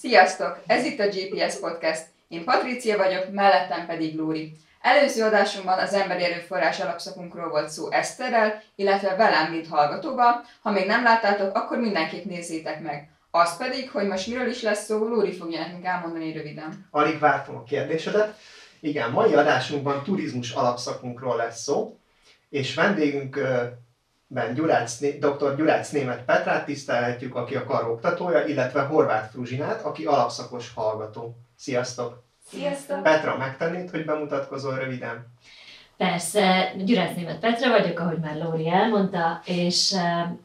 Sziasztok! Ez itt a GPS Podcast. Én Patrícia vagyok, mellettem pedig Lóri. Előző adásunkban az emberi erőforrás alapszakunkról volt szó Eszterrel, illetve velem, mint hallgatóval. Ha még nem láttátok, akkor mindenképp nézzétek meg. Az pedig, hogy most miről is lesz szó, Lóri fogja nekünk elmondani röviden. Alig vártam a kérdésedet. Igen, mai adásunkban turizmus alapszakunkról lesz szó, és vendégünkben Gyurács, dr. Gyurács Német Petrát tisztelhetjük, aki a karoktatója, illetve Horváth Fruzsinát, aki alapszakos hallgató. Sziasztok! Sziasztok! Petra, megtennéd, hogy bemutatkozol röviden? Persze, Gyurász Német Petra vagyok, ahogy már Lóri elmondta, és,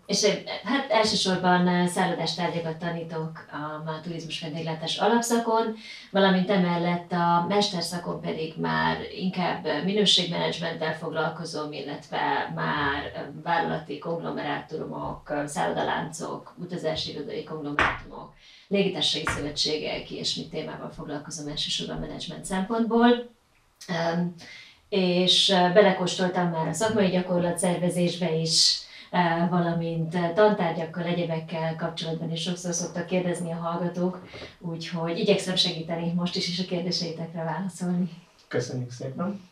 és hát elsősorban szállodástárgyakat tanítok a, a turizmus vendéglátás alapszakon, valamint emellett a mesterszakon pedig már inkább minőségmenedzsmenttel foglalkozom, illetve már vállalati konglomerátumok, szállodaláncok, utazási irodai konglomerátumok, légitársasági szövetségek, ilyesmi témával foglalkozom elsősorban menedzsment szempontból és belekóstoltam már a szakmai gyakorlat szervezésbe is, valamint tantárgyakkal, egyebekkel kapcsolatban is sokszor szoktak kérdezni a hallgatók, úgyhogy igyekszem segíteni most is, is a kérdéseitekre válaszolni. Köszönjük szépen!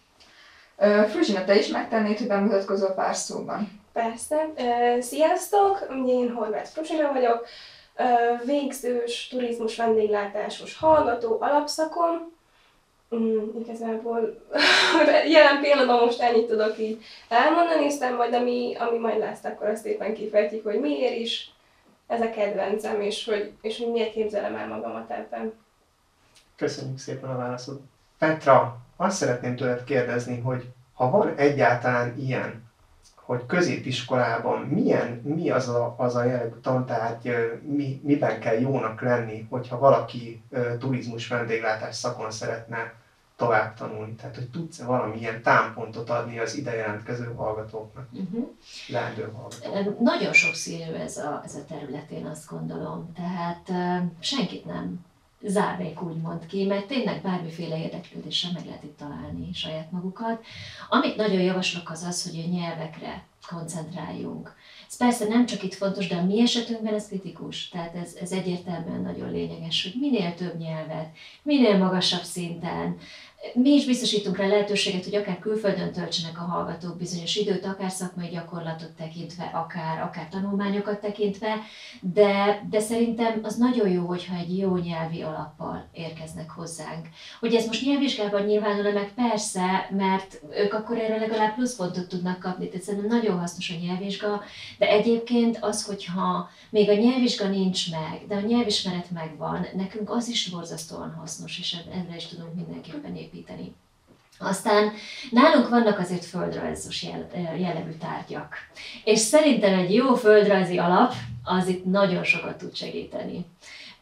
Fruzsina, te is megtennéd, hogy bemutatkozol pár szóban? Persze. Sziasztok! Én Horváth Fruzsina vagyok, végzős turizmus vendéglátásos hallgató alapszakon, Mm, igazából jelen pillanatban most ennyit tudok így elmondani, aztán majd ami, ami majd lesz, akkor azt éppen kifejtik, hogy miért is ez a kedvencem, és hogy, és hogy miért képzelem el magamat ebben. Köszönjük szépen a válaszod. Petra, azt szeretném tőled kérdezni, hogy ha van egyáltalán ilyen, hogy középiskolában milyen, mi az a, az a jellegű tantárgy, mi, miben kell jónak lenni, hogyha valaki turizmus vendéglátás szakon szeretne tovább tanulni? Tehát, hogy tudsz-e valamilyen támpontot adni az ide jelentkező hallgatóknak, uh-huh. leendő hallgatóknak? Nagyon szívű ez a, ez a terület, én azt gondolom. Tehát uh, senkit nem zárnék úgymond ki, mert tényleg bármiféle érdeklődésre meg lehet itt találni saját magukat. Amit nagyon javaslok az az, hogy a nyelvekre koncentráljunk. Ez persze nem csak itt fontos, de a mi esetünkben ez kritikus. Tehát ez, ez egyértelműen nagyon lényeges, hogy minél több nyelvet, minél magasabb szinten, mi is biztosítunk rá lehetőséget, hogy akár külföldön töltsenek a hallgatók bizonyos időt, akár szakmai gyakorlatot tekintve, akár, akár tanulmányokat tekintve, de, de szerintem az nagyon jó, hogyha egy jó nyelvi alappal érkeznek hozzánk. Hogy ez most nyelvvizsgában nyilvánul meg persze, mert ők akkor erre legalább pluszpontot tudnak kapni, tehát szerintem nagyon hasznos a nyelvvizsga, de egyébként az, hogyha még a nyelvvizsga nincs meg, de a nyelvismeret megvan, nekünk az is borzasztóan hasznos, és erre is tudunk mindenképpen építeni építeni. Aztán nálunk vannak azért földrajzos jellegű tárgyak. És szerintem egy jó földrajzi alap az itt nagyon sokat tud segíteni.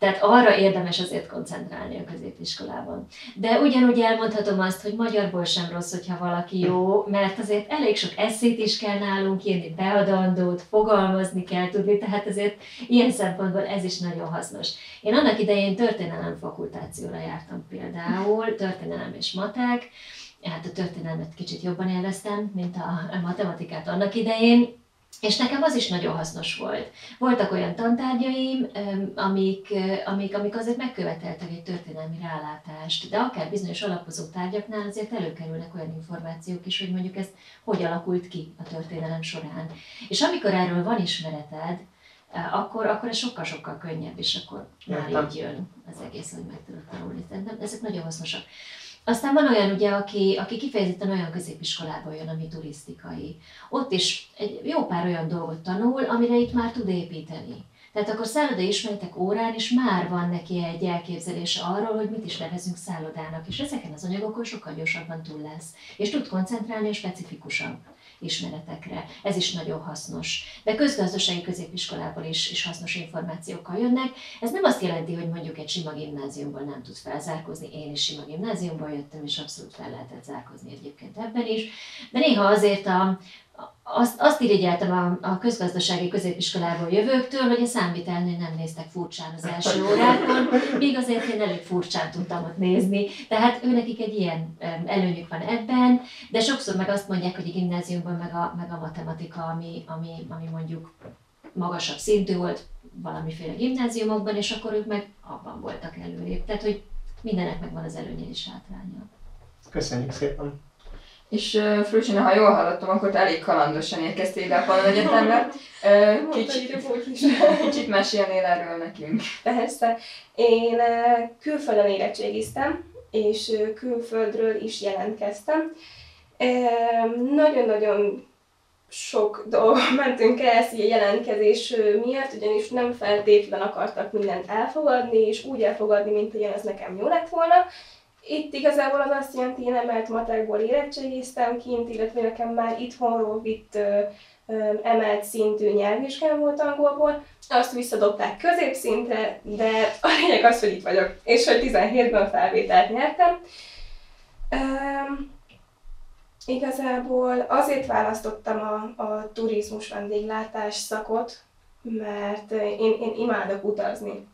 Tehát arra érdemes azért koncentrálni a középiskolában. De ugyanúgy elmondhatom azt, hogy magyarból sem rossz, hogyha valaki jó, mert azért elég sok eszét is kell nálunk írni, beadandót, fogalmazni kell tudni, tehát azért ilyen szempontból ez is nagyon hasznos. Én annak idején történelem fakultációra jártam például, történelem és matek, hát a történelmet kicsit jobban élveztem, mint a matematikát annak idején, és nekem az is nagyon hasznos volt. Voltak olyan tantárgyaim, amik, amik, amik azért megköveteltek egy történelmi rálátást, de akár bizonyos alapozó tárgyaknál azért előkerülnek olyan információk is, hogy mondjuk ez hogy alakult ki a történelem során. És amikor erről van ismereted, akkor, akkor ez sokkal-sokkal könnyebb, és akkor már így jön az egész, hogy meg tudod tanulni. Szerintem ezek nagyon hasznosak. Aztán van olyan, ugye, aki, aki kifejezetten olyan középiskolából jön, ami turisztikai. Ott is egy jó pár olyan dolgot tanul, amire itt már tud építeni. Tehát akkor szállodai ismeretek órán is már van neki egy elképzelése arról, hogy mit is nevezünk szállodának, és ezeken az anyagokon sokkal gyorsabban túl lesz, és tud koncentrálni a specifikusabb ismeretekre. Ez is nagyon hasznos. De közgazdasági középiskolából is, is hasznos információkkal jönnek. Ez nem azt jelenti, hogy mondjuk egy sima gimnáziumból nem tud felzárkozni. Én is sima gimnáziumból jöttem, és abszolút fel lehetett zárkozni egyébként ebben is. De néha azért a, azt, azt irigyeltem a, a közgazdasági középiskolából jövőktől, hogy a számvitelnél nem néztek furcsán az első órákon, míg azért én elég furcsán tudtam ott nézni. Tehát őnekik egy ilyen előnyük van ebben, de sokszor meg azt mondják, hogy a gimnáziumban meg a, meg a matematika, ami, ami, ami mondjuk magasabb szintű volt valamiféle gimnáziumokban, és akkor ők meg abban voltak előrébb. Tehát, hogy mindenek megvan az előnye és hátránya. Köszönjük szépen! És uh, Frusina, ha jól hallottam, akkor te elég kalandosan érkeztél ide a Pannon Egyetemre. Uh, kicsit, kicsit mesélnél erről nekünk. Persze. Én uh, külföldön érettségiztem, és uh, külföldről is jelentkeztem. Uh, nagyon-nagyon sok dolgon mentünk keresztül a jelentkezés miatt, ugyanis nem feltétlen akartak mindent elfogadni, és úgy elfogadni, mint hogy ez nekem jó lett volna. Itt igazából az azt jelenti, én emelt matekból érettségiztem kint, illetve nekem már itthonról vitt ö, ö, emelt szintű nyelvvizsgám volt angolból, azt visszadobták középszintre, de a lényeg az, hogy itt vagyok, és hogy 17-ben felvételt nyertem. Igazából azért választottam a, a turizmus vendéglátás szakot, mert én, én imádok utazni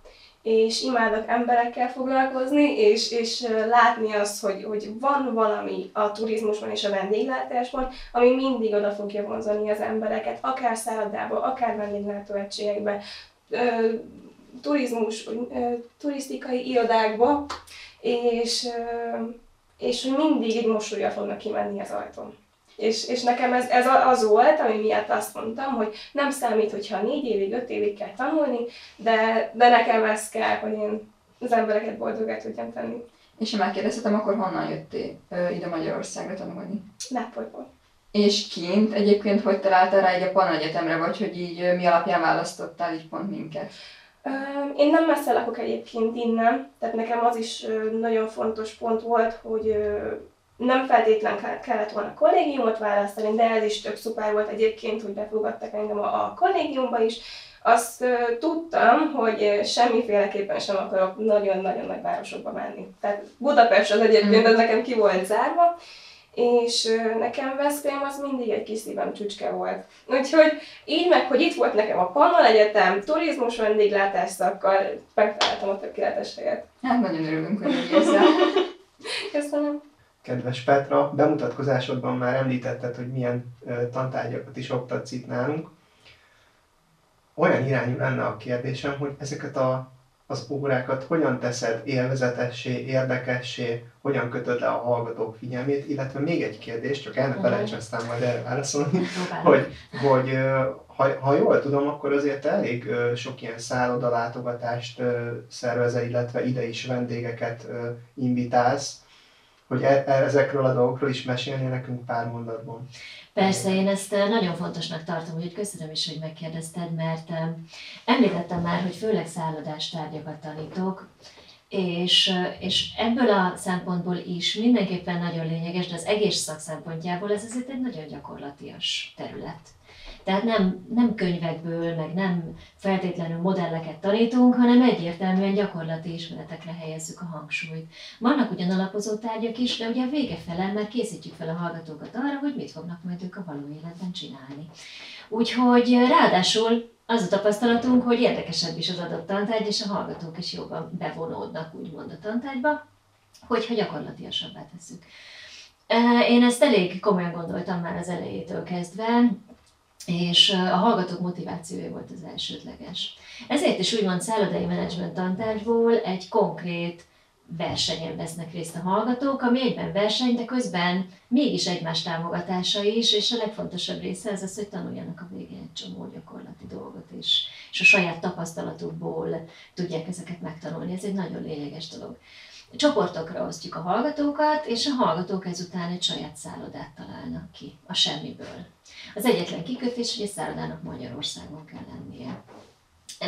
és imádok emberekkel foglalkozni, és, és látni azt, hogy, hogy van valami a turizmusban és a vendéglátásban, ami mindig oda fogja vonzani az embereket, akár szállodába, akár vendéglátóegységekbe, turizmus, turisztikai irodákba, és és mindig egy mosolya fognak kimenni az ajtón. És, és nekem ez, ez az volt, ami miatt azt mondtam, hogy nem számít, hogyha négy évig, öt évig kell tanulni, de, de nekem ez kell, hogy én az embereket boldogát tudjam tenni. És ha megkérdezhetem, akkor honnan jöttél ö, ide Magyarországra tanulni? Nápolyból. És kint egyébként hogy találtál rá egy a Egyetemre, vagy hogy így mi alapján választottál így pont minket? Én nem messze lakok egyébként innen, tehát nekem az is nagyon fontos pont volt, hogy nem feltétlen kellett volna kollégiumot választani, de ez is tök szuper volt egyébként, hogy befogadtak engem a, a kollégiumba is. Azt uh, tudtam, hogy semmiféleképpen sem akarok nagyon-nagyon nagy városokba menni. Tehát Budapest az egyébként, az nekem ki volt zárva, és nekem Veszprém az mindig egy kis szívem csücske volt. Úgyhogy így meg, hogy itt volt nekem a Pannal Egyetem, turizmus vendéglátás szakkal, megtaláltam a tökéletes helyet. Hát nagyon örülünk, hogy így. Köszönöm. Kedves Petra, bemutatkozásodban már említetted, hogy milyen tantárgyakat is oktatsz itt nálunk. Olyan irányú lenne a kérdésem, hogy ezeket a az órákat hogyan teszed élvezetessé, érdekessé, hogyan kötöd le a hallgatók figyelmét, illetve még egy kérdés, csak el ne felejts aztán majd erre válaszolni, hogy, hogy ha, ha jól tudom, akkor azért elég sok ilyen szállodalátogatást szervezel, illetve ide is vendégeket invitálsz, hogy e, e, ezekről a dolgokról is mesélni nekünk pár mondatban. Persze, én ezt eh, nagyon fontosnak tartom, hogy köszönöm is, hogy megkérdezted, mert eh, említettem már, hogy főleg szállodás tárgyakat tanítok, és, eh, és ebből a szempontból is mindenképpen nagyon lényeges, de az egész szak szempontjából ez azért egy nagyon gyakorlatias terület. Tehát nem, nem könyvekből, meg nem feltétlenül modelleket tanítunk, hanem egyértelműen gyakorlati ismeretekre helyezzük a hangsúlyt. Vannak ugyan alapozó tárgyak is, de ugye a vége fele már készítjük fel a hallgatókat arra, hogy mit fognak majd ők a való életben csinálni. Úgyhogy ráadásul az a tapasztalatunk, hogy érdekesebb is az adott tantárgy, és a hallgatók is jobban bevonódnak úgymond a tantárgyba, hogyha gyakorlatiasabbá tesszük. Én ezt elég komolyan gondoltam már az elejétől kezdve, és a hallgatók motivációja volt az elsődleges. Ezért is úgymond szállodai menedzsment tantárgyból egy konkrét versenyen vesznek részt a hallgatók, ami egyben verseny, de közben mégis egymás támogatása is, és a legfontosabb része az az, hogy tanuljanak a végén egy csomó gyakorlati dolgot is, és a saját tapasztalatukból tudják ezeket megtanulni. Ez egy nagyon lényeges dolog. Csoportokra osztjuk a hallgatókat, és a hallgatók ezután egy saját szállodát találnak ki a semmiből. Az egyetlen kikötés, hogy a szállodának Magyarországon kell lennie.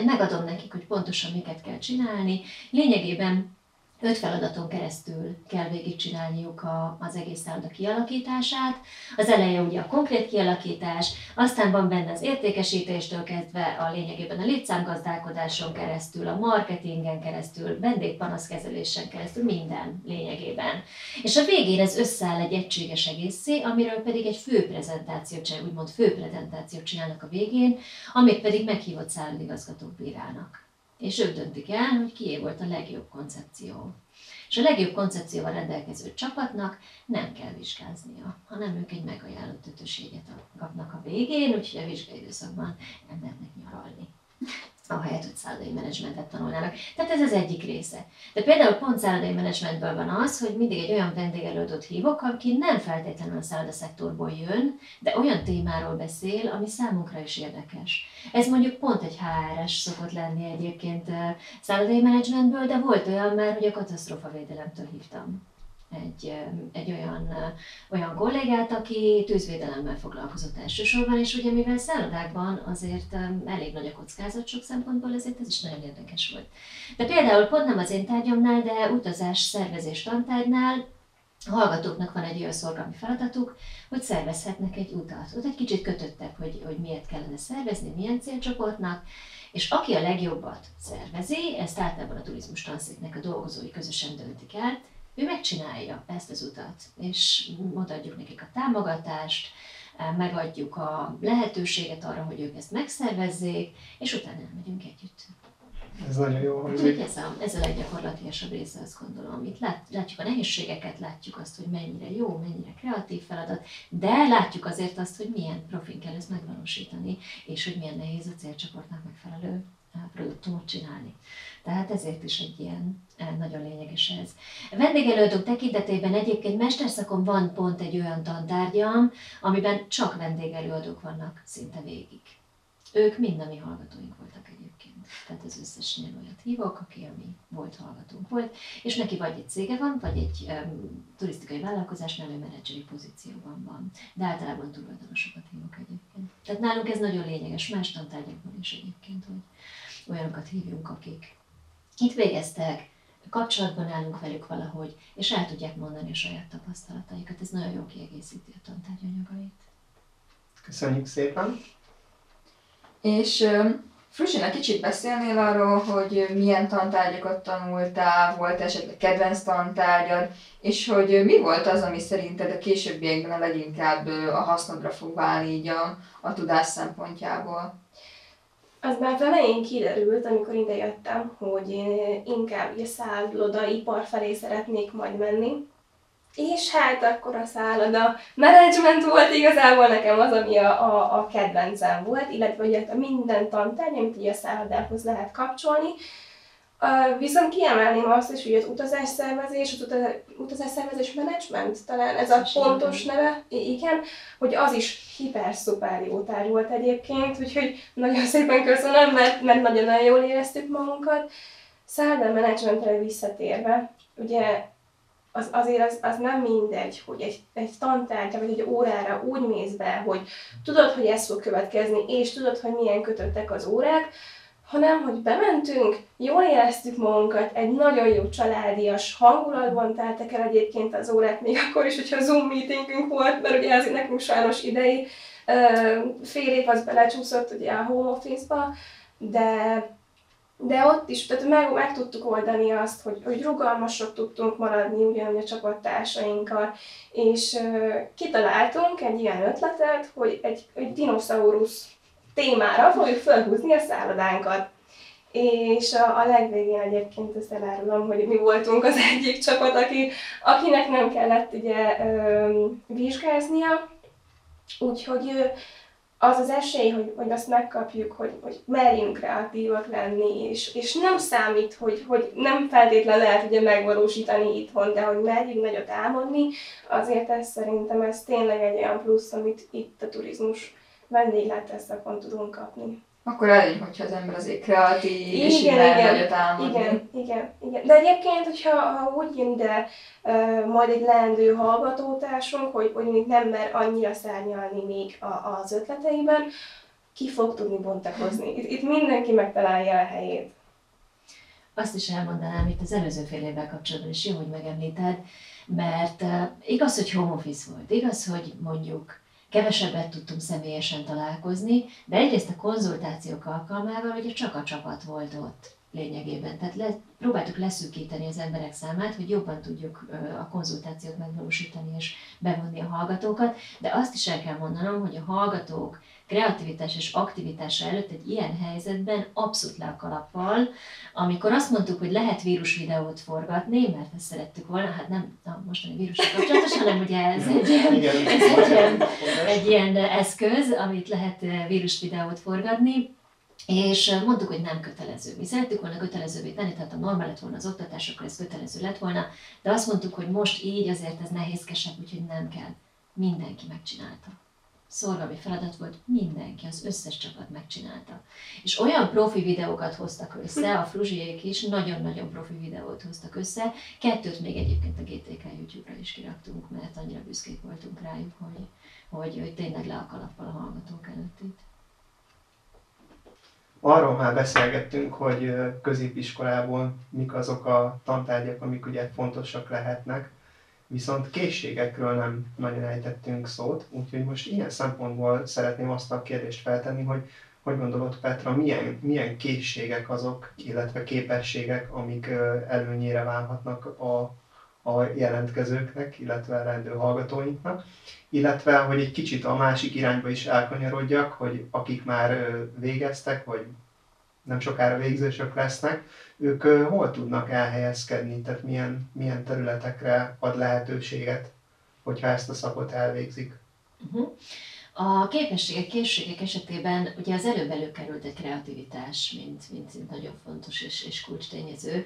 Megadom nekik, hogy pontosan miket kell csinálni. Lényegében öt feladaton keresztül kell végigcsinálniuk a, az egész szálloda kialakítását. Az eleje ugye a konkrét kialakítás, aztán van benne az értékesítéstől kezdve a lényegében a létszámgazdálkodáson keresztül, a marketingen keresztül, vendégpanaszkezelésen keresztül, minden lényegében. És a végén ez összeáll egy egységes egészé, amiről pedig egy fő prezentációt csinál, úgymond fő prezentációt csinálnak a végén, amit pedig meghívott szállodigazgatók bírálnak. És ők döntik el, hogy kié volt a legjobb koncepció. És a legjobb koncepcióval rendelkező csapatnak nem kell vizsgáznia, hanem ők egy megajánlott ötöséget kapnak a végén, úgyhogy a vizsgai időszakban elmennek nyaralni ahelyett, hogy szállodai menedzsmentet tanulnának. Tehát ez az egyik része. De például pont szállodai menedzsmentből van az, hogy mindig egy olyan vendégelődőt hívok, aki nem feltétlenül a szállodaszektorból jön, de olyan témáról beszél, ami számunkra is érdekes. Ez mondjuk pont egy HRS szokott lenni egyébként szállodai menedzsmentből, de volt olyan már, hogy a katasztrófavédelemtől hívtam egy, egy olyan, olyan kollégát, aki tűzvédelemmel foglalkozott elsősorban, és ugye mivel szállodákban azért elég nagy a kockázat sok szempontból, ezért ez is nagyon érdekes volt. De például pont nem az én tárgyamnál, de utazás szervezés tantárgynál a hallgatóknak van egy olyan szorgalmi feladatuk, hogy szervezhetnek egy utat. Ott egy kicsit kötöttebb, hogy, hogy miért kellene szervezni, milyen célcsoportnak, és aki a legjobbat szervezi, ezt általában a turizmus tanszéknek a dolgozói közösen döntik el, ő megcsinálja ezt az utat, és odaadjuk nekik a támogatást, megadjuk a lehetőséget arra, hogy ők ezt megszervezzék, és utána megyünk együtt. Ez nagyon jó hangzik. Ez a, ez a leggyakorlatilasabb része, azt gondolom. Itt lát, látjuk a nehézségeket, látjuk azt, hogy mennyire jó, mennyire kreatív feladat, de látjuk azért azt, hogy milyen profin kell ezt megvalósítani, és hogy milyen nehéz a célcsoportnak megfelelő produktumot csinálni. Tehát ezért is egy ilyen eh, nagyon lényeges ez. Vendégelőadók tekintetében egyébként mesterszakon van pont egy olyan tantárgyam, amiben csak vendégelőadók vannak szinte végig. Ők mind a mi hallgatóink voltak egyébként. Tehát az összesnél olyat hívok, aki a mi volt hallgatónk volt, és neki vagy egy cége van, vagy egy um, turisztikai vállalkozás, ő menedzseri pozícióban van. De általában tulajdonosokat hívok egyébként. Tehát nálunk ez nagyon lényeges, más tantárgyakban is egyébként, hogy olyanokat hívjunk, akik itt végeztek, kapcsolatban állunk velük valahogy, és el tudják mondani a saját tapasztalataikat. Ez nagyon jó kiegészíti a tantárgyanyagait. Köszönjük szépen! És Fruzsina, kicsit beszélnél arról, hogy milyen tantárgyakat tanultál, volt esetleg kedvenc tantárgyad, és hogy mi volt az, ami szerinted a későbbiekben a leginkább a hasznodra fog válni így a, a tudás szempontjából? Az már elején kiderült, amikor idejöttem, hogy én inkább a szálloda ipar felé szeretnék majd menni. És hát akkor a szálloda management volt igazából nekem az, ami a, a, a kedvencem volt, illetve ugye a minden tantárgy, amit ugye a szállodához lehet kapcsolni, viszont kiemelném azt is, hogy az utazásszervezés, az utazásszervezés menedzsment, talán ez a pontos neve, igen, hogy az is hiper-szuper jó tárgy volt egyébként, úgyhogy nagyon szépen köszönöm, mert, mert nagyon-nagyon jól éreztük magunkat. Szálda menedzsmentre visszatérve, ugye az, azért az, az nem mindegy, hogy egy, egy tantárgyra vagy egy órára úgy mész be, hogy tudod, hogy ez fog következni, és tudod, hogy milyen kötöttek az órák, hanem hogy bementünk, jól éreztük magunkat, egy nagyon jó családias hangulatban teltek el egyébként az órák, még akkor is, hogyha Zoom meetingünk volt, mert ugye ez nekünk sajnos idei fél év az belecsúszott ugye a home office-ba, de, de ott is, tehát meg, meg tudtuk oldani azt, hogy, hogy rugalmasok tudtunk maradni ugyanúgy a csapattársainkkal, és kitaláltunk egy ilyen ötletet, hogy egy, egy dinoszaurusz témára fogjuk felhúzni a szállodánkat. És a, a legvégén egyébként ezt elárulom, hogy mi voltunk az egyik csapat, aki, akinek nem kellett ugye ö, vizsgáznia, úgyhogy az az esély, hogy, hogy azt megkapjuk, hogy, hogy merjünk kreatívak lenni, és, és nem számít, hogy, hogy nem feltétlenül lehet ugye megvalósítani itthon, de hogy merjünk nagyot álmodni, azért ez szerintem ez tényleg egy olyan plusz, amit itt a turizmus vendéglátás szakon tudunk kapni. Akkor elég, hogyha az ember azért kreatív, igen, és igen, igen, Igen, igen, igen. De egyébként, hogyha ha úgy jön ide uh, majd egy leendő hallgatótársunk, hogy, hogy még nem mer annyira szárnyalni még a, az ötleteiben, ki fog tudni bontakozni. Itt, itt mindenki megtalálja a helyét. Azt is elmondanám itt az előző fél évvel kapcsolatban is jó, hogy megemlíted, mert uh, igaz, hogy home office volt, igaz, hogy mondjuk kevesebbet tudtunk személyesen találkozni, de egyrészt a konzultációk alkalmával ugye csak a csapat volt ott lényegében. Tehát le, próbáltuk leszűkíteni az emberek számát, hogy jobban tudjuk a konzultációt megvalósítani és bevonni a hallgatókat, de azt is el kell mondanom, hogy a hallgatók kreativitás és aktivitása előtt egy ilyen helyzetben abszolút le a kalappal, amikor azt mondtuk, hogy lehet vírus videót forgatni, mert ezt szerettük volna, hát nem a mostani vírusra kapcsolatos, hanem ugye ez egy, Igen, ez egy, ilyen, egy ilyen eszköz, amit lehet vírus videót forgatni, és mondtuk, hogy nem kötelező. Mi szerettük volna kötelezővé tenni, tehát ha normál lett volna az oktatás, akkor ez kötelező lett volna, de azt mondtuk, hogy most így azért ez nehézkesebb, úgyhogy nem kell. Mindenki megcsinálta. Szorgalmi feladat volt, mindenki, az összes csapat megcsinálta. És olyan profi videókat hoztak össze, a Fruzsiék is nagyon-nagyon profi videót hoztak össze, kettőt még egyébként a GTK YouTube-ra is kiraktunk, mert annyira büszkék voltunk rájuk, hogy, hogy, hogy tényleg le a kalappal a hallgatók előtt itt. Arról már beszélgettünk, hogy középiskolában mik azok a tantárgyak, amik ugye fontosak lehetnek, viszont készségekről nem nagyon ejtettünk szót, úgyhogy most ilyen szempontból szeretném azt a kérdést feltenni, hogy hogy gondolod Petra, milyen, milyen készségek azok, illetve képességek, amik előnyére válhatnak a, a jelentkezőknek, illetve a rendő hallgatóinknak, illetve hogy egy kicsit a másik irányba is elkanyarodjak, hogy akik már végeztek, vagy nem sokára végzősök lesznek, ők hol tudnak elhelyezkedni, tehát milyen, milyen területekre ad lehetőséget, hogyha ezt a szakot elvégzik. Uh-huh. A képességek, készségek esetében ugye az előbb előkerült egy kreativitás, mint, mint, nagyon fontos és, és kulcstényező.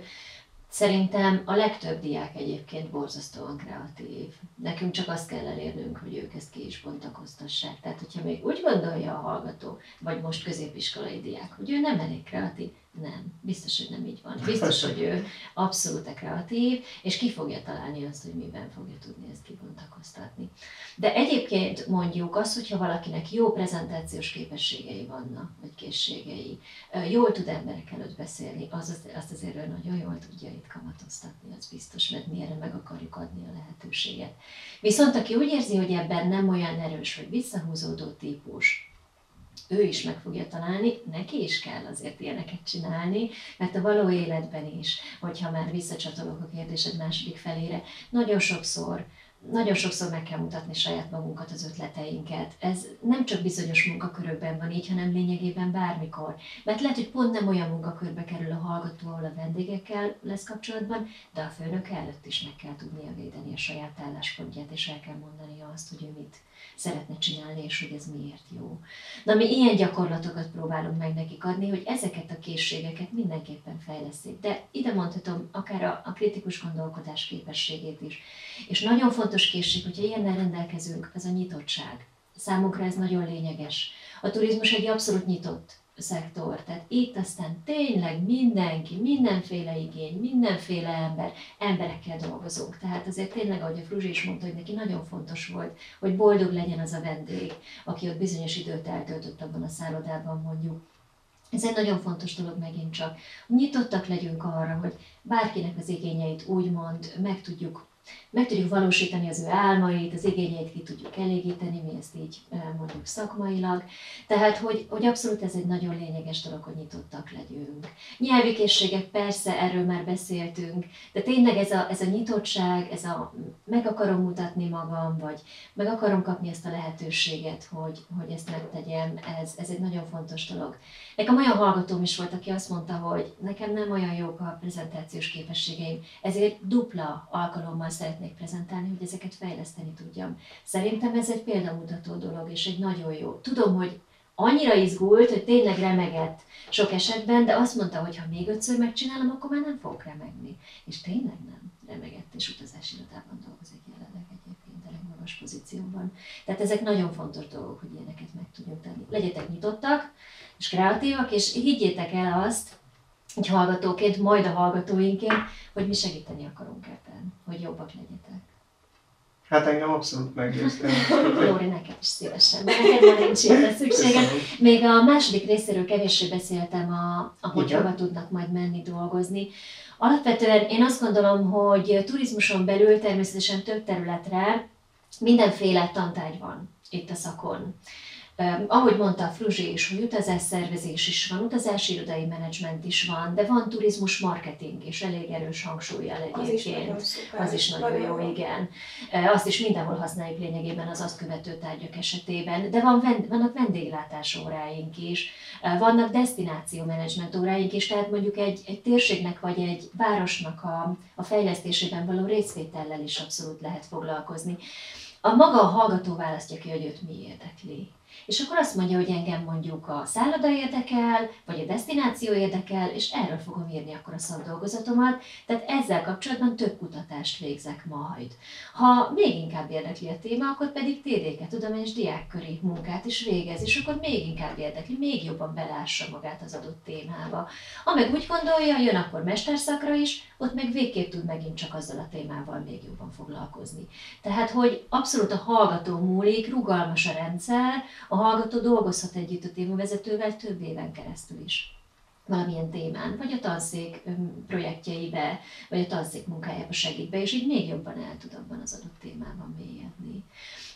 Szerintem a legtöbb diák egyébként borzasztóan kreatív. Nekünk csak azt kell elérnünk, hogy ők ezt ki is bontakoztassák. Tehát, hogyha még úgy gondolja a hallgató, vagy most középiskolai diák, hogy ő nem elég kreatív, nem, biztos, hogy nem így van. Biztos, hogy ő abszolút kreatív, és ki fogja találni azt, hogy miben fogja tudni ezt kibontakoztatni. De egyébként mondjuk azt, hogyha valakinek jó prezentációs képességei vannak, vagy készségei, jól tud emberek előtt beszélni, az, az, azt azért ő nagyon jól tudja itt kamatoztatni, az biztos, mert mi erre meg akarjuk adni a lehetőséget. Viszont aki úgy érzi, hogy ebben nem olyan erős, vagy visszahúzódó típus, ő is meg fogja találni, neki is kell azért ilyeneket csinálni, mert a való életben is, hogyha már visszacsatolok a kérdésed második felére, nagyon sokszor nagyon sokszor meg kell mutatni saját magunkat, az ötleteinket. Ez nem csak bizonyos munkakörökben van így, hanem lényegében bármikor. Mert lehet, hogy pont nem olyan munkakörbe kerül a hallgató, ahol a vendégekkel lesz kapcsolatban, de a főnök előtt is meg kell tudnia védeni a saját álláspontját, és el kell mondani azt, hogy ő mit szeretne csinálni, és hogy ez miért jó. Na, mi ilyen gyakorlatokat próbálunk meg nekik adni, hogy ezeket a készségeket mindenképpen fejleszik. De ide mondhatom akár a, a kritikus gondolkodás képességét is. És nagyon fontos készség, hogyha ilyennel rendelkezünk, az a nyitottság. Számunkra ez nagyon lényeges. A turizmus egy abszolút nyitott szektor. Tehát itt aztán tényleg mindenki, mindenféle igény, mindenféle ember, emberekkel dolgozunk. Tehát azért tényleg, ahogy a Fruzsi is mondta, hogy neki nagyon fontos volt, hogy boldog legyen az a vendég, aki ott bizonyos időt eltöltött abban a szállodában mondjuk. Ez egy nagyon fontos dolog megint csak. Nyitottak legyünk arra, hogy bárkinek az igényeit úgymond meg tudjuk meg tudjuk valósítani az ő álmait, az igényeit ki tudjuk elégíteni, mi ezt így mondjuk szakmailag. Tehát, hogy, hogy abszolút ez egy nagyon lényeges dolog, hogy nyitottak legyünk. Nyelvi készségek, persze, erről már beszéltünk, de tényleg ez a, ez a nyitottság, ez a meg akarom mutatni magam, vagy meg akarom kapni ezt a lehetőséget, hogy, hogy ezt megtegyem, ez, ez egy nagyon fontos dolog. Nekem olyan hallgatóm is volt, aki azt mondta, hogy nekem nem olyan jók a prezentációs képességeim, ezért dupla alkalommal szeretnék prezentálni, hogy ezeket fejleszteni tudjam. Szerintem ez egy példamutató dolog, és egy nagyon jó. Tudom, hogy annyira izgult, hogy tényleg remegett sok esetben, de azt mondta, hogy ha még ötször megcsinálom, akkor már nem fogok remegni. És tényleg nem remegett, és utazási irodában dolgozik jelenleg egyébként elég magas pozícióban. Tehát ezek nagyon fontos dolgok, hogy ilyeneket meg tudjunk tenni. Legyetek nyitottak, és kreatívak, és higgyétek el azt, hogy hallgatóként, majd a hallgatóinként, hogy mi segíteni akarunk ebben, hogy jobbak legyetek. Hát engem abszolút meggyőztem. Lóri, neked is szívesen, mert neked már nincs ilyen szükséged. Még a második részéről kevéssé beszéltem, a, ahogy Igen. hova tudnak majd menni dolgozni. Alapvetően én azt gondolom, hogy turizmuson belül természetesen több területre mindenféle tantárgy van itt a szakon. Ahogy mondta a Fruzsi is, hogy utazásszervezés is van, utazási irodai menedzsment is van, de van turizmus marketing és elég erős hangsúlyjal egyébként. Az is nagyon. Az is nagyon, nagyon jó, igen. Azt is mindenhol használjuk lényegében az azt követő tárgyak esetében, de van, vannak vendéglátás óráink is, vannak destináció menedzsment óráink is, tehát mondjuk egy, egy térségnek vagy egy városnak a, a fejlesztésében való részvétellel is abszolút lehet foglalkozni. A maga a hallgató választja ki, hogy őt mi érdekli. És akkor azt mondja, hogy engem mondjuk a szálloda érdekel, vagy a destináció érdekel, és erről fogom írni akkor a szakdolgozatomat, tehát ezzel kapcsolatban több kutatást végzek majd. Ha még inkább érdekli a téma, akkor pedig TDK tudományos diákköri munkát is végez, és akkor még inkább érdekli, még jobban belássa magát az adott témába. Ameg úgy gondolja, jön akkor mesterszakra is, ott meg végképp tud megint csak azzal a témával még jobban foglalkozni. Tehát, hogy abszolút a hallgató múlik, rugalmas a rendszer, a hallgató dolgozhat együtt a témavezetővel több éven keresztül is valamilyen témán, vagy a tanszék projektjeibe, vagy a tanszék munkájába segít be, és így még jobban el tud abban az adott témában mélyedni.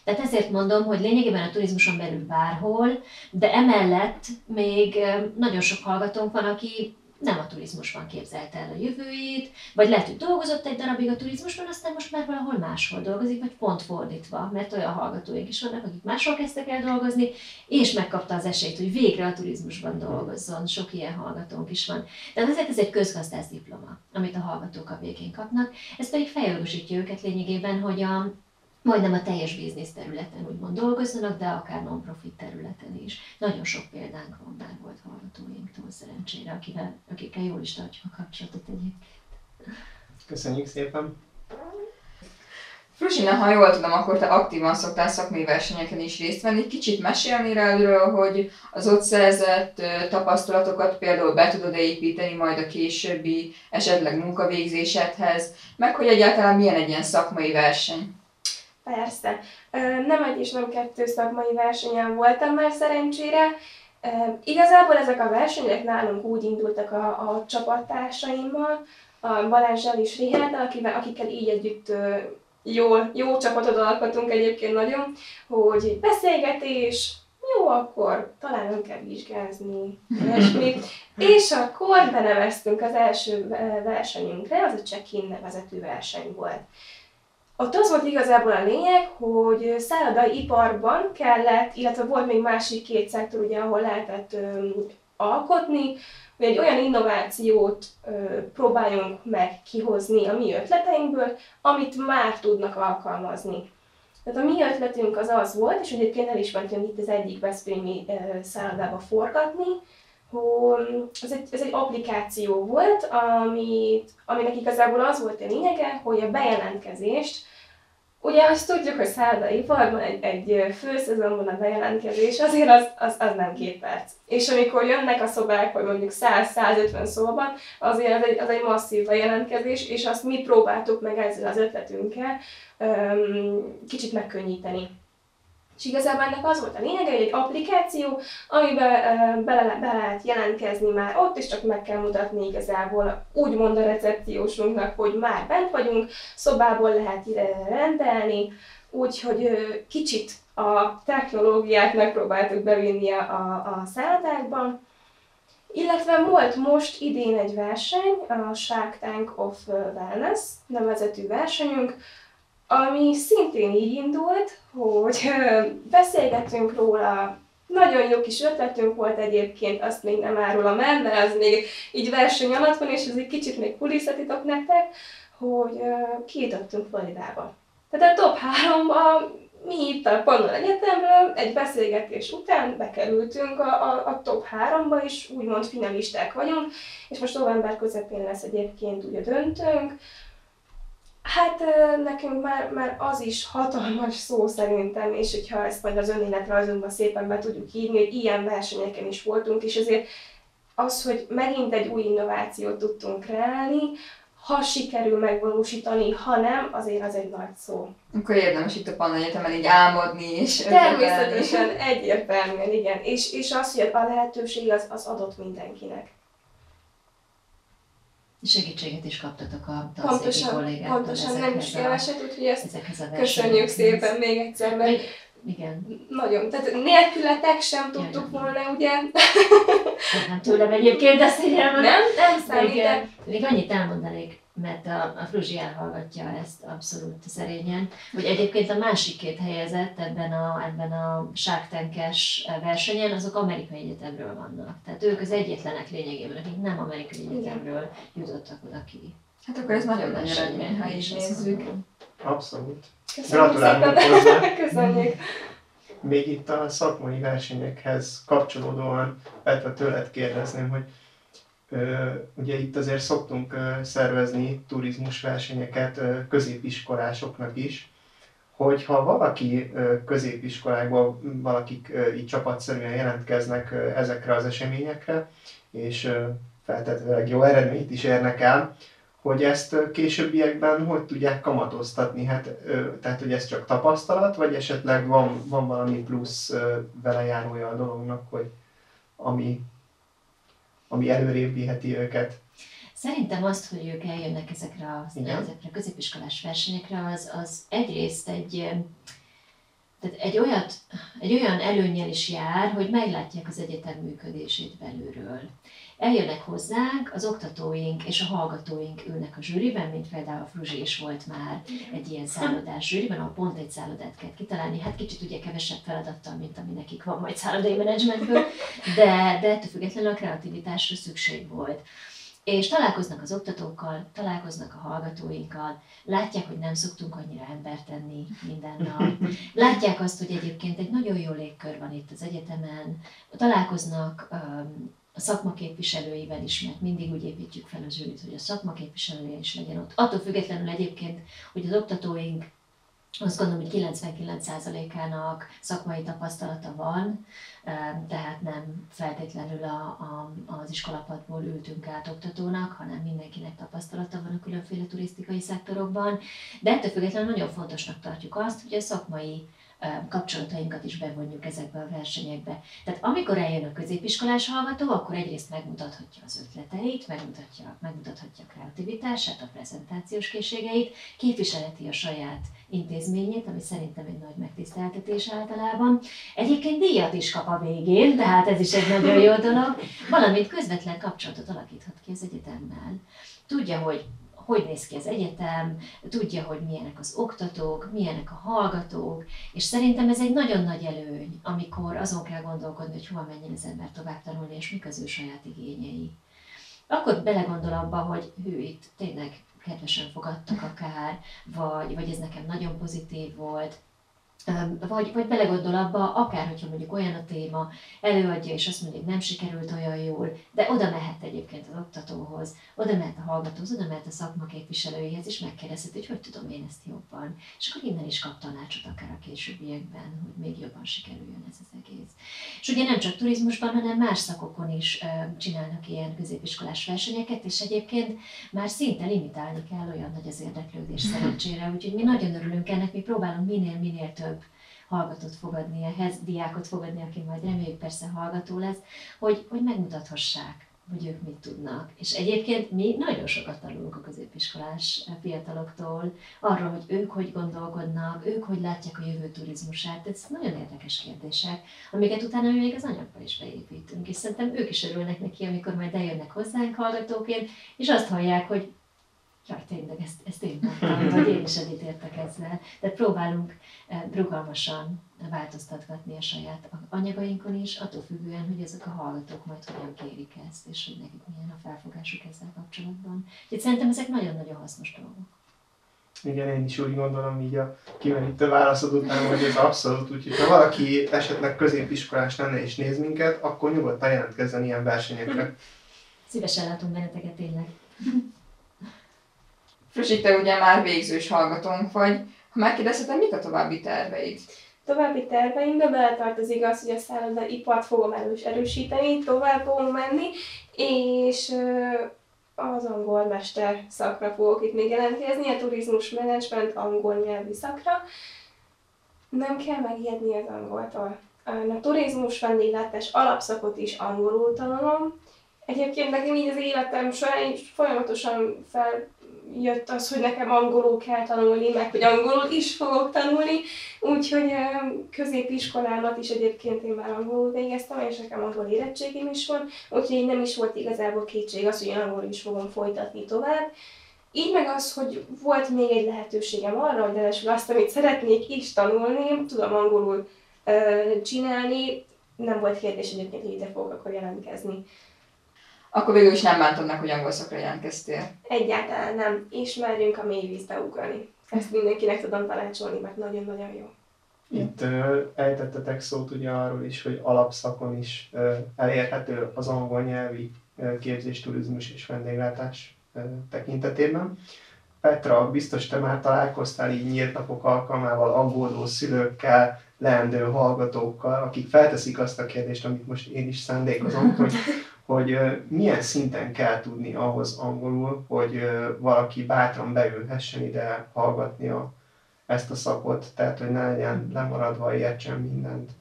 Tehát ezért mondom, hogy lényegében a turizmuson belül bárhol, de emellett még nagyon sok hallgatónk van, aki nem a turizmusban képzelte el a jövőjét, vagy lehet, hogy dolgozott egy darabig a turizmusban, aztán most már valahol máshol dolgozik, vagy pont fordítva, mert olyan hallgatóink is vannak, akik máshol kezdtek el dolgozni, és megkapta az esélyt, hogy végre a turizmusban dolgozzon. Sok ilyen hallgatónk is van. Tehát azért ez egy közgazdász diploma, amit a hallgatók a végén kapnak. Ez pedig feljogosítja őket lényegében, hogy a majdnem a teljes biznisz területen úgymond dolgozzanak, de akár non-profit területen is. Nagyon sok példánk van már volt hallgatóinktól szerencsére, akivel, akikkel jól is tartjuk a kapcsolatot egyébként. Köszönjük szépen! Frusina, ha jól tudom, akkor te aktívan szoktál szakmai versenyeken is részt venni. Kicsit mesélni erről, hogy az ott szerzett tapasztalatokat például be tudod építeni majd a későbbi esetleg munkavégzésedhez, meg hogy egyáltalán milyen egy ilyen szakmai verseny. Persze. Nem egy és nem kettő szakmai versenyen voltam már szerencsére. Igazából ezek a versenyek nálunk úgy indultak a, a csapattársaimmal, a Balázsjal és Riháttal, akivel, akikkel így együtt jó, jó csapatot alkotunk egyébként nagyon, hogy beszélgetés, jó, akkor talán nem kell vizsgázni, és akkor beneveztünk az első versenyünkre, az a check-in nevezetű verseny volt. Ott az volt igazából a lényeg, hogy szállodai iparban kellett, illetve volt még másik két szektor, ugye, ahol lehetett ö, alkotni, hogy egy olyan innovációt ö, próbáljunk meg kihozni a mi ötleteinkből, amit már tudnak alkalmazni. Tehát a mi ötletünk az az volt, és egyébként el is mentünk itt az egyik Veszprémi szállodába forgatni, hogy ez egy, ez egy applikáció volt, amit, aminek igazából az volt a lényege, hogy a bejelentkezést, ugye azt tudjuk, hogy szállodai iparban egy, egy főszezonban a bejelentkezés azért az, az, az nem két perc. És amikor jönnek a szobák, hogy mondjuk 100-150 szóban, azért az egy, az egy masszív bejelentkezés, és azt mi próbáltuk meg ezzel az ötletünkkel um, kicsit megkönnyíteni. És igazából ennek az volt a lényege, hogy egy applikáció, amiben bele, be lehet jelentkezni már ott, és csak meg kell mutatni igazából úgymond a recepciósunknak, hogy már bent vagyunk, szobából lehet rendelni, úgyhogy kicsit a technológiát megpróbáltuk bevinni a, a szállodákban. Illetve volt most idén egy verseny, a Shark Tank of Wellness nevezetű versenyünk, ami szintén így indult, hogy beszélgettünk róla, nagyon jó kis ötletünk volt egyébként, azt még nem árulom el, mert az még így verseny alatt van, és ez egy kicsit még kulisszatitok nektek, hogy kiítottunk Floridába. Tehát a top 3-ba mi itt a Pannon Egyetemről egy beszélgetés után bekerültünk a, a, a top 3-ba, és úgymond finalisták vagyunk, és most november közepén lesz egyébként ugye döntőnk, Hát nekünk már, már az is hatalmas szó szerintem, és hogyha ezt majd az önéletrajzunkban szépen be tudjuk írni, hogy ilyen versenyeken is voltunk, és ezért az, hogy megint egy új innovációt tudtunk kreálni, ha sikerül megvalósítani, ha nem, azért az egy nagy szó. Akkor érdemes itt a Panna Egyetemen így álmodni és Természetesen, egyértelműen, igen. És, és az, hogy a lehetőség az, az adott mindenkinek. Segítséget is kaptatok a pontosan, kollégáktól Pontosan, nem is keveset, úgyhogy ezt köszönjük szépen még egyszer, mert Igen. Nagyon. Tehát nélkületek sem tudtuk volna, ugye? Nem tőlem egyébként így elmondani. Nem, nem számít. Még, de- még annyit elmondanék, mert a, a Fruzsi elhallgatja ezt abszolút szerényen, hogy egyébként a másik két helyezett ebben a, ebben a sáktenkes versenyen, azok amerikai egyetemről vannak. Tehát ők az egyetlenek lényegében, akik nem amerikai egyetemről jutottak oda ki. Hát akkor ez nagyon nagy eredmény, ha azt nézzük. Abszolút. Köszönjük Gratulálunk hozzá. Köszönjük. Még itt a szakmai versenyekhez kapcsolódóan Petra tőled kérdezném, hogy ugye itt azért szoktunk szervezni turizmus versenyeket ö, középiskolásoknak is, hogyha valaki középiskolákból, valakik így csapatszerűen jelentkeznek ezekre az eseményekre, és feltétlenül jó eredményt is érnek el, hogy ezt későbbiekben hogy tudják kamatoztatni? Hát, tehát, hogy ez csak tapasztalat, vagy esetleg van, van valami plusz ö, vele járója a dolognak, hogy ami, ami előrébb viheti őket? Szerintem azt, hogy ők eljönnek ezekre a, Igen. ezekre a középiskolás versenyekre, az, az egyrészt egy, eh, tehát egy, olyat, egy olyan előnyel is jár, hogy meglátják az egyetem működését belülről. Eljönnek hozzánk, az oktatóink és a hallgatóink ülnek a zsűriben, mint például a Fruzsi is volt már egy ilyen szállodás zsűriben, ahol pont egy szállodát kell kitalálni, hát kicsit ugye kevesebb feladattal, mint ami nekik van majd szállodai menedzsmentből, de, de ettől függetlenül a kreativitásra szükség volt. És találkoznak az oktatókkal, találkoznak a hallgatóinkkal, látják, hogy nem szoktunk annyira embert tenni minden nap, látják azt, hogy egyébként egy nagyon jó légkör van itt az egyetemen, találkoznak um, a szakma képviselőivel is, mert mindig úgy építjük fel az zsűrit, hogy a szakma képviselője is legyen ott. Attól függetlenül egyébként, hogy az oktatóink azt gondolom, hogy 99%-ának szakmai tapasztalata van, tehát nem feltétlenül a, a, az iskolapadból ültünk át oktatónak, hanem mindenkinek tapasztalata van a különféle turisztikai szektorokban. De ettől függetlenül nagyon fontosnak tartjuk azt, hogy a szakmai kapcsolatainkat is bevonjuk ezekbe a versenyekbe. Tehát amikor eljön a középiskolás hallgató, akkor egyrészt megmutathatja az ötleteit, megmutatja, megmutathatja a kreativitását, a prezentációs készségeit, képviselheti a saját intézményét, ami szerintem egy nagy megtiszteltetés általában. Egyébként díjat is kap a végén, tehát ez is egy nagyon jó dolog, valamint közvetlen kapcsolatot alakíthat ki az egyetemmel. Tudja, hogy hogy néz ki az egyetem, tudja, hogy milyenek az oktatók, milyenek a hallgatók, és szerintem ez egy nagyon nagy előny, amikor azon kell gondolkodni, hogy hova menjen az ember tovább tanulni, és mik az ő saját igényei. Akkor belegondol abba, hogy hű, itt tényleg kedvesen fogadtak akár, vagy, vagy ez nekem nagyon pozitív volt, vagy, vagy belegondol abba, akár hogyha mondjuk olyan a téma, előadja, és azt mondja, hogy nem sikerült olyan jól, de oda mehet egyébként az oktatóhoz, oda mehet a hallgatóhoz, oda mehet a szakma képviselőjéhez, és megkérdezheti, hogy hogy tudom én ezt jobban. És akkor innen is kap tanácsot akár a későbbiekben, hogy még jobban sikerüljön ez az egész. És ugye nem csak turizmusban, hanem más szakokon is csinálnak ilyen középiskolás versenyeket, és egyébként már szinte limitálni kell, olyan nagy az érdeklődés szerencsére, úgyhogy mi nagyon örülünk ennek, mi próbálunk minél-minél több hallgatót fogadni ehhez, diákot fogadni, aki majd reméljük persze hallgató lesz, hogy, hogy megmutathassák, hogy ők mit tudnak. És egyébként mi nagyon sokat tanulunk a középiskolás fiataloktól, arról, hogy ők hogy gondolkodnak, ők hogy látják a jövő turizmusát. Ez nagyon érdekes kérdések, amiket utána mi még az anyagba is beépítünk. És szerintem ők is örülnek neki, amikor majd eljönnek hozzánk hallgatóként, és azt hallják, hogy jaj, tényleg, ezt, ezt én mondtam, vagy én is egyetértek ezzel. Tehát próbálunk eh, rugalmasan változtatgatni a saját anyagainkon is, attól függően, hogy ezek a hallgatók majd hogyan kérik ezt, és hogy nekik milyen a felfogásuk ezzel kapcsolatban. Úgyhogy szerintem ezek nagyon-nagyon hasznos dolgok. Igen, én is úgy gondolom így a kimerítő válaszod után, hogy ez abszolút, úgyhogy ha valaki esetleg középiskolás lenne és néz minket, akkor nyugodtan jelentkezzen ilyen versenyekre. Szívesen látunk benneteket tényleg. Fruzsi, te ugye már végzős hallgatónk vagy. Ha megkérdezhetem, mik a további terveid? További terveimbe beletartozik az, hogy a szállodaipart fogom erős, erősíteni, tovább fogom menni, és az angol mester szakra fogok itt még jelentkezni, a turizmus menedzsment angol nyelvi szakra. Nem kell megijedni az angoltól. A turizmus vendéglátás alapszakot is angolul tanulom. Egyébként nekem így az életem során folyamatosan fel jött az, hogy nekem angolul kell tanulni, meg hogy angolul is fogok tanulni, úgyhogy középiskolámat is egyébként én már angolul végeztem, és nekem angol érettségim is van, úgyhogy nem is volt igazából kétség az, hogy angolul is fogom folytatni tovább. Így meg az, hogy volt még egy lehetőségem arra, hogy ráadásul azt, amit szeretnék is tanulni, tudom angolul csinálni, nem volt kérdés egyébként, hogy ide fogok akkor jelentkezni. Akkor végül is nem bántom meg, hogy angol szakra jelentkeztél. Egyáltalán nem. Ismerjünk a mély vízbe ugrani. Ezt mindenkinek tudom tanácsolni, mert nagyon-nagyon jó. Itt ö, ejtettetek szót ugye arról is, hogy alapszakon is ö, elérhető az angol nyelvi ö, képzés, turizmus és vendéglátás ö, tekintetében. Petra, biztos te már találkoztál így nyílt napok alkalmával aggódó szülőkkel, leendő hallgatókkal, akik felteszik azt a kérdést, amit most én is szándékozom, hogy, hogy milyen szinten kell tudni ahhoz angolul, hogy valaki bátran beülhessen ide hallgatni a, ezt a szakot, tehát hogy ne legyen lemaradva, értsen mindent.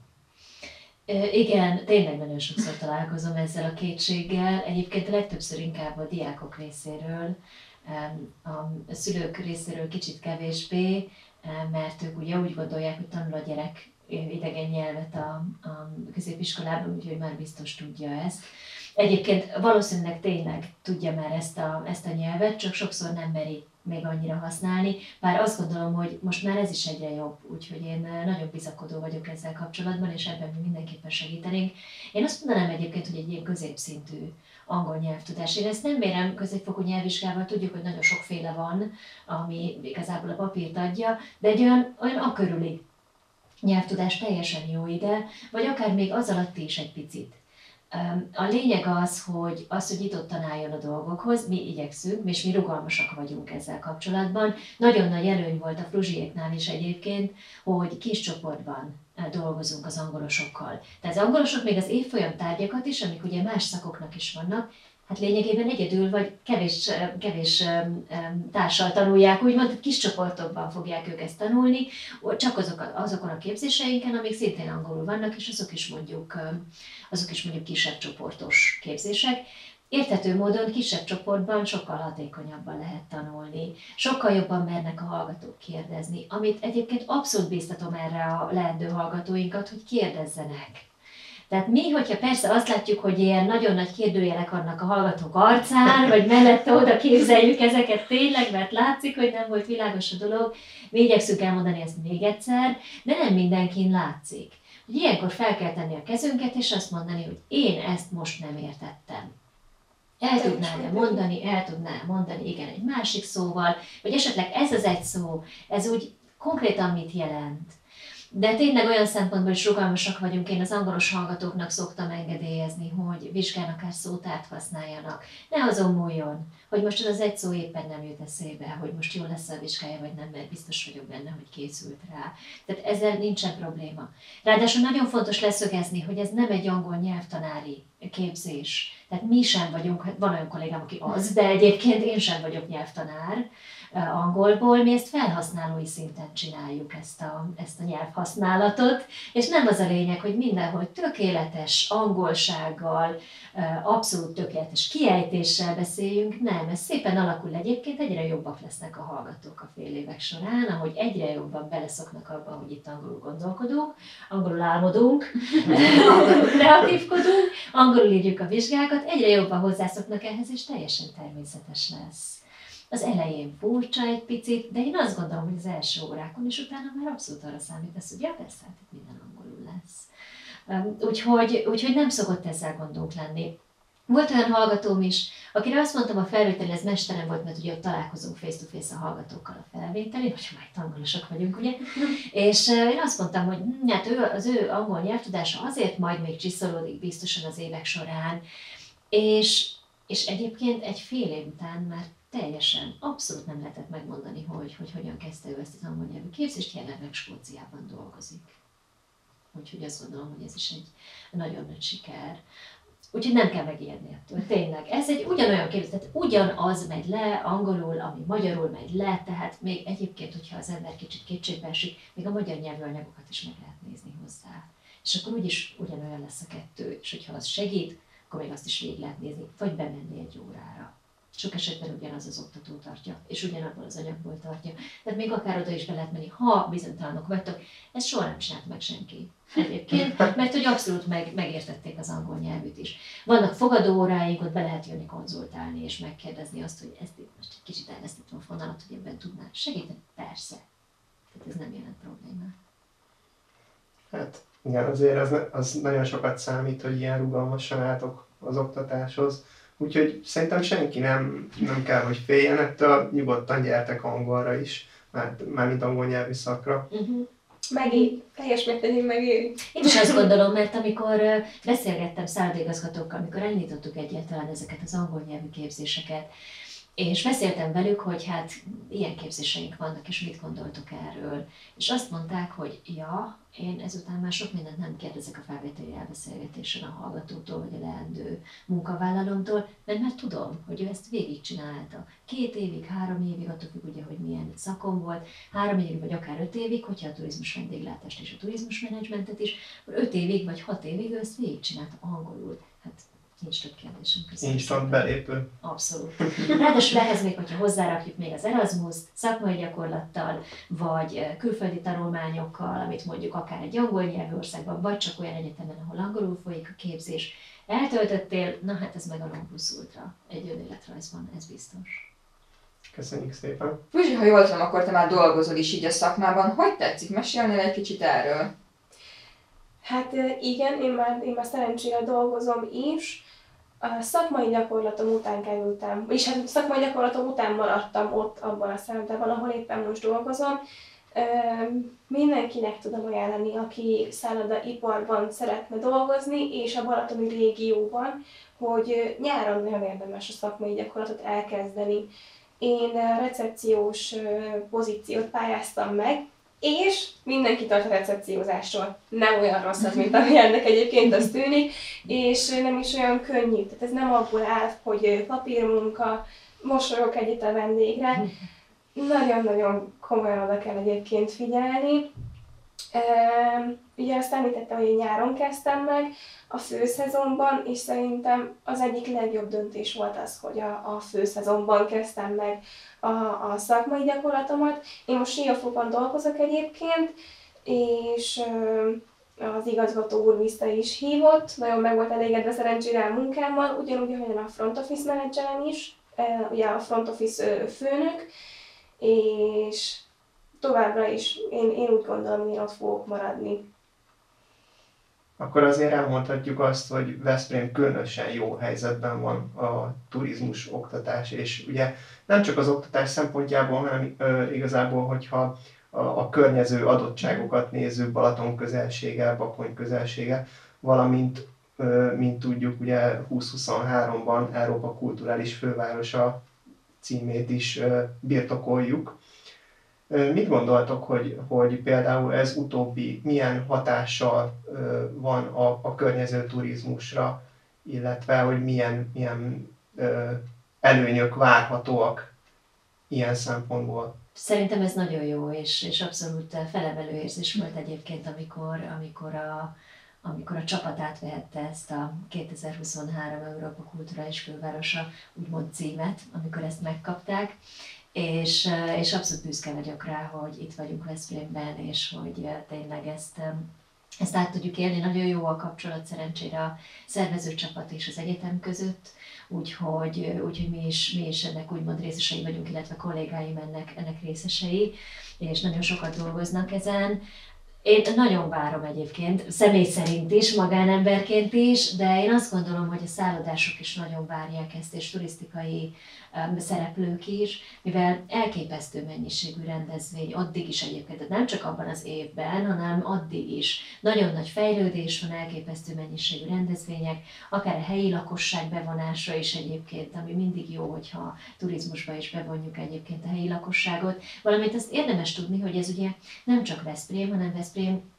Igen, tényleg nagyon sokszor találkozom ezzel a kétséggel. Egyébként a legtöbbször inkább a diákok részéről, a szülők részéről kicsit kevésbé, mert ők ugye úgy gondolják, hogy tanul a gyerek idegen nyelvet a, a középiskolában, úgyhogy már biztos tudja ezt. Egyébként valószínűleg tényleg tudja már ezt a, ezt a nyelvet, csak sokszor nem meri még annyira használni, bár azt gondolom, hogy most már ez is egyre jobb, úgyhogy én nagyon bizakodó vagyok ezzel kapcsolatban, és ebben mi mindenképpen segítenénk. Én azt mondanám egyébként, hogy egy ilyen középszintű angol nyelvtudás. Én ezt nem mérem középfokú nyelvvizsgával, tudjuk, hogy nagyon sokféle van, ami igazából a papírt adja, de egy olyan, olyan akörüli nyelvtudás teljesen jó ide, vagy akár még az alatt is egy picit. A lényeg az, hogy az, hogy nyitottan álljon a dolgokhoz, mi igyekszünk, és mi rugalmasak vagyunk ezzel kapcsolatban. Nagyon nagy előny volt a fruzsiéknál is egyébként, hogy kis csoportban dolgozunk az angolosokkal. Tehát az angolosok még az évfolyam tárgyakat is, amik ugye más szakoknak is vannak, hát lényegében egyedül vagy kevés, kevés társal tanulják, úgymond kis csoportokban fogják ők ezt tanulni, csak azok, azokon a képzéseinken, amik szintén angolul vannak, és azok is mondjuk, azok is mondjuk kisebb csoportos képzések. Érthető módon kisebb csoportban sokkal hatékonyabban lehet tanulni, sokkal jobban mernek a hallgatók kérdezni, amit egyébként abszolút biztatom erre a leendő hallgatóinkat, hogy kérdezzenek tehát mi, hogyha persze azt látjuk, hogy ilyen nagyon nagy kérdőjelek vannak a hallgatók arcán, vagy mellette oda képzeljük ezeket tényleg, mert látszik, hogy nem volt világos a dolog, mi igyekszünk elmondani ezt még egyszer, de nem mindenkin látszik. Hogy ilyenkor fel kell tenni a kezünket, és azt mondani, hogy én ezt most nem értettem. El tudnám-e mondani, el tudnám mondani, igen, egy másik szóval, vagy esetleg ez az egy szó, ez úgy konkrétan mit jelent de tényleg olyan szempontból is rugalmasak vagyunk, én az angolos hallgatóknak szoktam engedélyezni, hogy vizsgán akár szótárt használjanak. Ne azon múljon, hogy most az egy szó éppen nem jut eszébe, hogy most jól lesz a vizsgája, vagy nem, mert biztos vagyok benne, hogy készült rá. Tehát ezzel nincsen probléma. Ráadásul nagyon fontos leszögezni, hogy ez nem egy angol nyelvtanári képzés. Tehát mi sem vagyunk, hát van olyan kollégám, aki az, de egyébként én sem vagyok nyelvtanár, angolból, mi ezt felhasználói szinten csináljuk ezt a, ezt a nyelvhasználatot, és nem az a lényeg, hogy mindenhol tökéletes angolsággal, abszolút tökéletes kiejtéssel beszéljünk, nem, ez szépen alakul egyébként, egyre jobbak lesznek a hallgatók a fél évek során, ahogy egyre jobban beleszoknak abba, hogy itt angolul gondolkodunk, angolul álmodunk, angolul kreatívkodunk, angolul írjuk a vizsgákat, egyre jobban hozzászoknak ehhez, és teljesen természetes lesz. Az elején furcsa egy picit, de én azt gondolom, hogy az első órákon, és utána már abszolút arra számítasz, hogy ja, persze, hát itt minden angolul lesz. Úgyhogy, úgyhogy nem szokott ezzel gondunk lenni. Volt olyan hallgatóm is, akire azt mondtam, a felvétel ez mesterem volt, mert ugye találkozunk face-to-face a hallgatókkal a felvételén, hogy már angolosak vagyunk, ugye? és én azt mondtam, hogy hm, hát ő, az ő angol nyelvtudása azért majd még csiszolódik biztosan az évek során, és, és egyébként egy fél év után már teljesen, abszolút nem lehetett megmondani, hogy, hogy hogyan kezdte ő ezt az angol nyelvű képzést, jelenleg Skóciában dolgozik. Úgyhogy azt gondolom, hogy ez is egy nagyon nagy siker. Úgyhogy nem kell megijedni ettől, tényleg. Ez egy ugyanolyan képzés, tehát ugyanaz megy le angolul, ami magyarul megy le, tehát még egyébként, hogyha az ember kicsit kétségbe esik, még a magyar nyelvű anyagokat is meg lehet nézni hozzá. És akkor úgyis ugyanolyan lesz a kettő, és hogyha az segít, akkor még azt is végig lehet nézni, vagy bemenni egy órára. Sok esetben ugyanaz az oktató tartja, és ugyanabból az anyagból tartja. Tehát még akár oda is be lehet menni, ha bizonytalanok vagytok, ezt soha nem csinált meg senki. Egyébként, mert hogy abszolút meg, megértették az angol nyelvűt is. Vannak fogadóóráink, ott be lehet jönni konzultálni, és megkérdezni azt, hogy ezt itt most egy kicsit elvesztettem a fonalat, hogy ebben tudnál segíteni. Persze. Tehát ez nem jelent problémát. Hát igen, azért az, az nagyon sokat számít, hogy ilyen rugalmasan álltok az oktatáshoz. Úgyhogy szerintem senki nem, nem kell, hogy féljen ettől, nyugodtan gyertek angolra is, mert már mint angol nyelvi szakra. Uh-huh. Megéri. Teljes mértékben megéri. Én is azt gondolom, mert amikor beszélgettem szállodégazgatókkal, amikor elindítottuk egyáltalán ezeket az angol nyelvű képzéseket, és beszéltem velük, hogy hát ilyen képzéseink vannak, és mit gondoltok erről. És azt mondták, hogy ja, én ezután már sok mindent nem kérdezek a felvételi elbeszélgetésen a hallgatótól, vagy a leendő munkavállalómtól, mert már tudom, hogy ő ezt végigcsinálta. Két évig, három évig, attól függ ugye, hogy milyen szakon volt, három évig, vagy akár öt évig, hogyha a turizmus vendéglátást és a turizmus menedzsmentet is, akkor öt évig, vagy hat évig ő ezt végigcsinálta angolul. Hát nincs több kérdésem. Köszönöm Instant szépen. belépő. Abszolút. Ráadásul ehhez még, hogyha hozzárakjuk még az Erasmus szakmai gyakorlattal, vagy külföldi tanulmányokkal, amit mondjuk akár egy angol nyelvű országban, vagy csak olyan egyetemen, ahol angolul folyik a képzés, eltöltöttél, na hát ez meg a plus ultra egy önéletrajzban, ez biztos. Köszönjük szépen. Puzsi, ha jól tudom, akkor te már dolgozol is így a szakmában. Hogy tetszik? Mesélnél egy kicsit erről? Hát igen, én már, én már szerencsére dolgozom is. A szakmai gyakorlatom után kerültem, és hát szakmai gyakorlatom után maradtam ott abban a szállodában, ahol éppen most dolgozom. Mindenkinek tudom ajánlani, aki szállodaiparban szeretne dolgozni, és a Balatoni régióban, hogy nyáron nagyon érdemes a szakmai gyakorlatot elkezdeni. Én recepciós pozíciót pályáztam meg, és mindenki tart a recepciózástól. Nem olyan rossz az, mint ami ennek egyébként az tűnik, és nem is olyan könnyű. Tehát ez nem abból áll, hogy papírmunka, mosolyog egyet a vendégre. Nagyon-nagyon komolyan oda kell egyébként figyelni. Ugye azt említette, hogy én nyáron kezdtem meg a főszezonban, és szerintem az egyik legjobb döntés volt az, hogy a, a főszezonban kezdtem meg a, a szakmai gyakorlatomat. Én most Siófokon dolgozok egyébként, és az igazgató úr vissza is hívott, nagyon meg volt elégedve szerencsére a munkámmal, ugyanúgy, ahogyan a front office menedzserem is, ö, ugye a front office főnök, és továbbra is én, én úgy gondolom, én ott fogok maradni. Akkor azért elmondhatjuk azt, hogy Veszprém különösen jó helyzetben van a turizmus oktatás, és ugye nem csak az oktatás szempontjából, hanem ö, igazából, hogyha a, a környező adottságokat nézzük, Balaton közelsége, Bakony közelsége, valamint, ö, mint tudjuk, ugye 2023-ban Európa kulturális fővárosa címét is ö, birtokoljuk. Mit gondoltok, hogy, hogy például ez utóbbi milyen hatással van a, a környező turizmusra, illetve hogy milyen, milyen előnyök várhatóak ilyen szempontból? Szerintem ez nagyon jó, és, és abszolút felemelő érzés volt egyébként, amikor, amikor a, amikor a csapat átvehette ezt a 2023 Európa Kulturális Fővárosa úgymond címet, amikor ezt megkapták, és, eh, és abszolút büszke vagyok rá, hogy itt vagyunk Veszprémben, és hogy eh, tényleg ezt, eh, ezt át tudjuk élni. Nagyon jó a kapcsolat szerencsére a szervezőcsapat és az egyetem között, úgyhogy, úgyhogy mi, is, mi is ennek úgymond részesei vagyunk, illetve kollégáim ennek, ennek részesei, és nagyon sokat dolgoznak ezen. Én nagyon várom egyébként, személy szerint is, magánemberként is, de én azt gondolom, hogy a szállodások is nagyon várják ezt, és turisztikai um, szereplők is, mivel elképesztő mennyiségű rendezvény, addig is egyébként, tehát nem csak abban az évben, hanem addig is. Nagyon nagy fejlődés van, elképesztő mennyiségű rendezvények, akár a helyi lakosság bevonása is egyébként, ami mindig jó, hogyha turizmusba is bevonjuk egyébként a helyi lakosságot, valamint azt érdemes tudni, hogy ez ugye nem csak Veszprém, hanem Veszprém успеем.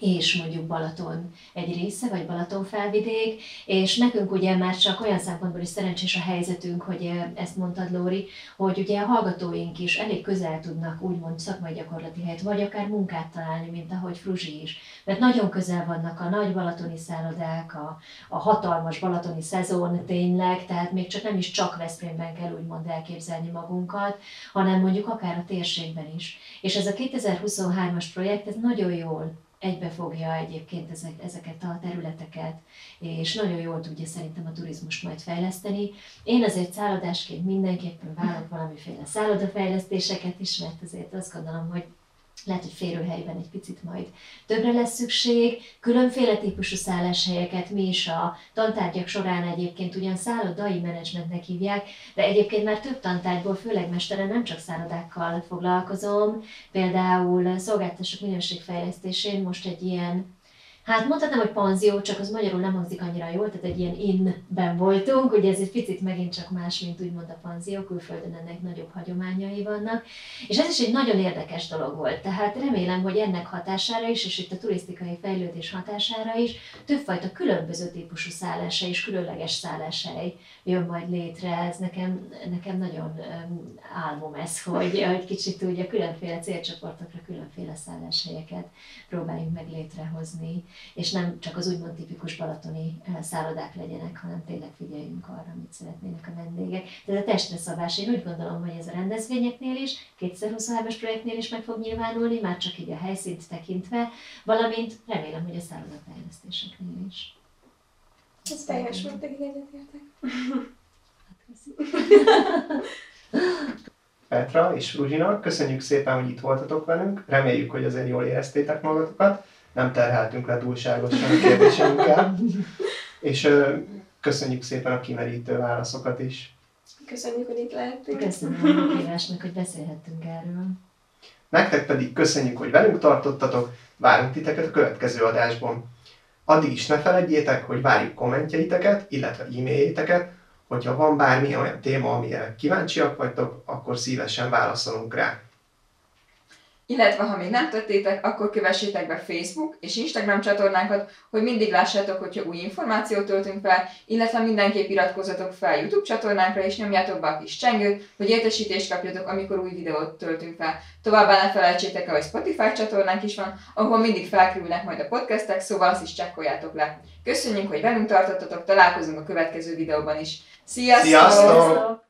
És mondjuk Balaton egy része, vagy Balaton felvidék, és nekünk ugye már csak olyan szempontból is szerencsés a helyzetünk, hogy eh, ezt mondtad Lóri, hogy ugye a hallgatóink is elég közel tudnak úgymond szakmai gyakorlati helyet, vagy akár munkát találni, mint ahogy Fruzsi is. Mert nagyon közel vannak a nagy balatoni szállodák, a, a hatalmas balatoni szezon tényleg, tehát még csak nem is csak Veszprémben kell úgymond elképzelni magunkat, hanem mondjuk akár a térségben is. És ez a 2023-as projekt, ez nagyon jól egybefogja egyébként ezek, ezeket a területeket, és nagyon jól tudja szerintem a turizmus majd fejleszteni. Én azért szállodásként mindenképpen vállalok valamiféle szállodafejlesztéseket is, mert azért azt gondolom, hogy lehet, hogy férőhelyben egy picit majd többre lesz szükség. Különféle típusú szálláshelyeket mi is a tantárgyak során egyébként ugyan szállodai menedzsmentnek hívják, de egyébként már több tantárgyból, főleg mesteren nem csak szállodákkal foglalkozom. Például szolgáltatások minőségfejlesztésén most egy ilyen Hát mondhatnám, hogy panzió, csak az magyarul nem hangzik annyira jól, tehát egy ilyen inben voltunk, ugye ez egy picit megint csak más, mint úgymond a panzió, külföldön ennek nagyobb hagyományai vannak. És ez is egy nagyon érdekes dolog volt, tehát remélem, hogy ennek hatására is, és itt a turisztikai fejlődés hatására is, többfajta különböző típusú szállása és különleges szálláshely jön majd létre. Ez nekem, nekem nagyon álmom ez, hogy, hogy kicsit ugye különféle célcsoportokra különféle szálláshelyeket próbáljunk meg létrehozni és nem csak az úgymond tipikus balatoni szállodák legyenek, hanem tényleg figyeljünk arra, mit szeretnének a vendégek. Ez a testre szabás, én úgy gondolom, hogy ez a rendezvényeknél is, 2023-as projektnél is meg fog nyilvánulni, már csak így a helyszínt tekintve, valamint remélem, hogy a szállodafejlesztéseknél is. Ez teljes mértékig egyetértek. Petra és Ruzsina, köszönjük szépen, hogy itt voltatok velünk. Reméljük, hogy azért jól éreztétek magatokat nem terheltünk le túlságosan a kérdéseinkkel. És ö, köszönjük szépen a kimerítő válaszokat is. Köszönjük, hogy itt lehettünk. Köszönöm a kívásnak, hogy beszélhettünk erről. Nektek pedig köszönjük, hogy velünk tartottatok, várunk titeket a következő adásban. Addig is ne felejtjétek, hogy várjuk kommentjeiteket, illetve e-mailjéteket, hogyha van bármi olyan téma, amire kíváncsiak vagytok, akkor szívesen válaszolunk rá. Illetve, ha még nem tettétek, akkor kövessétek be Facebook és Instagram csatornánkat, hogy mindig lássátok, hogyha új információt töltünk fel, illetve mindenképp iratkozzatok fel YouTube csatornánkra és nyomjátok be a kis csengőt, hogy értesítést kapjatok, amikor új videót töltünk fel. Továbbá ne felejtsétek el, hogy Spotify csatornánk is van, ahol mindig felkerülnek majd a podcastek, szóval azt is csekkoljátok le. Köszönjük, hogy velünk tartottatok, találkozunk a következő videóban is. Sziasztok! Sziasztok!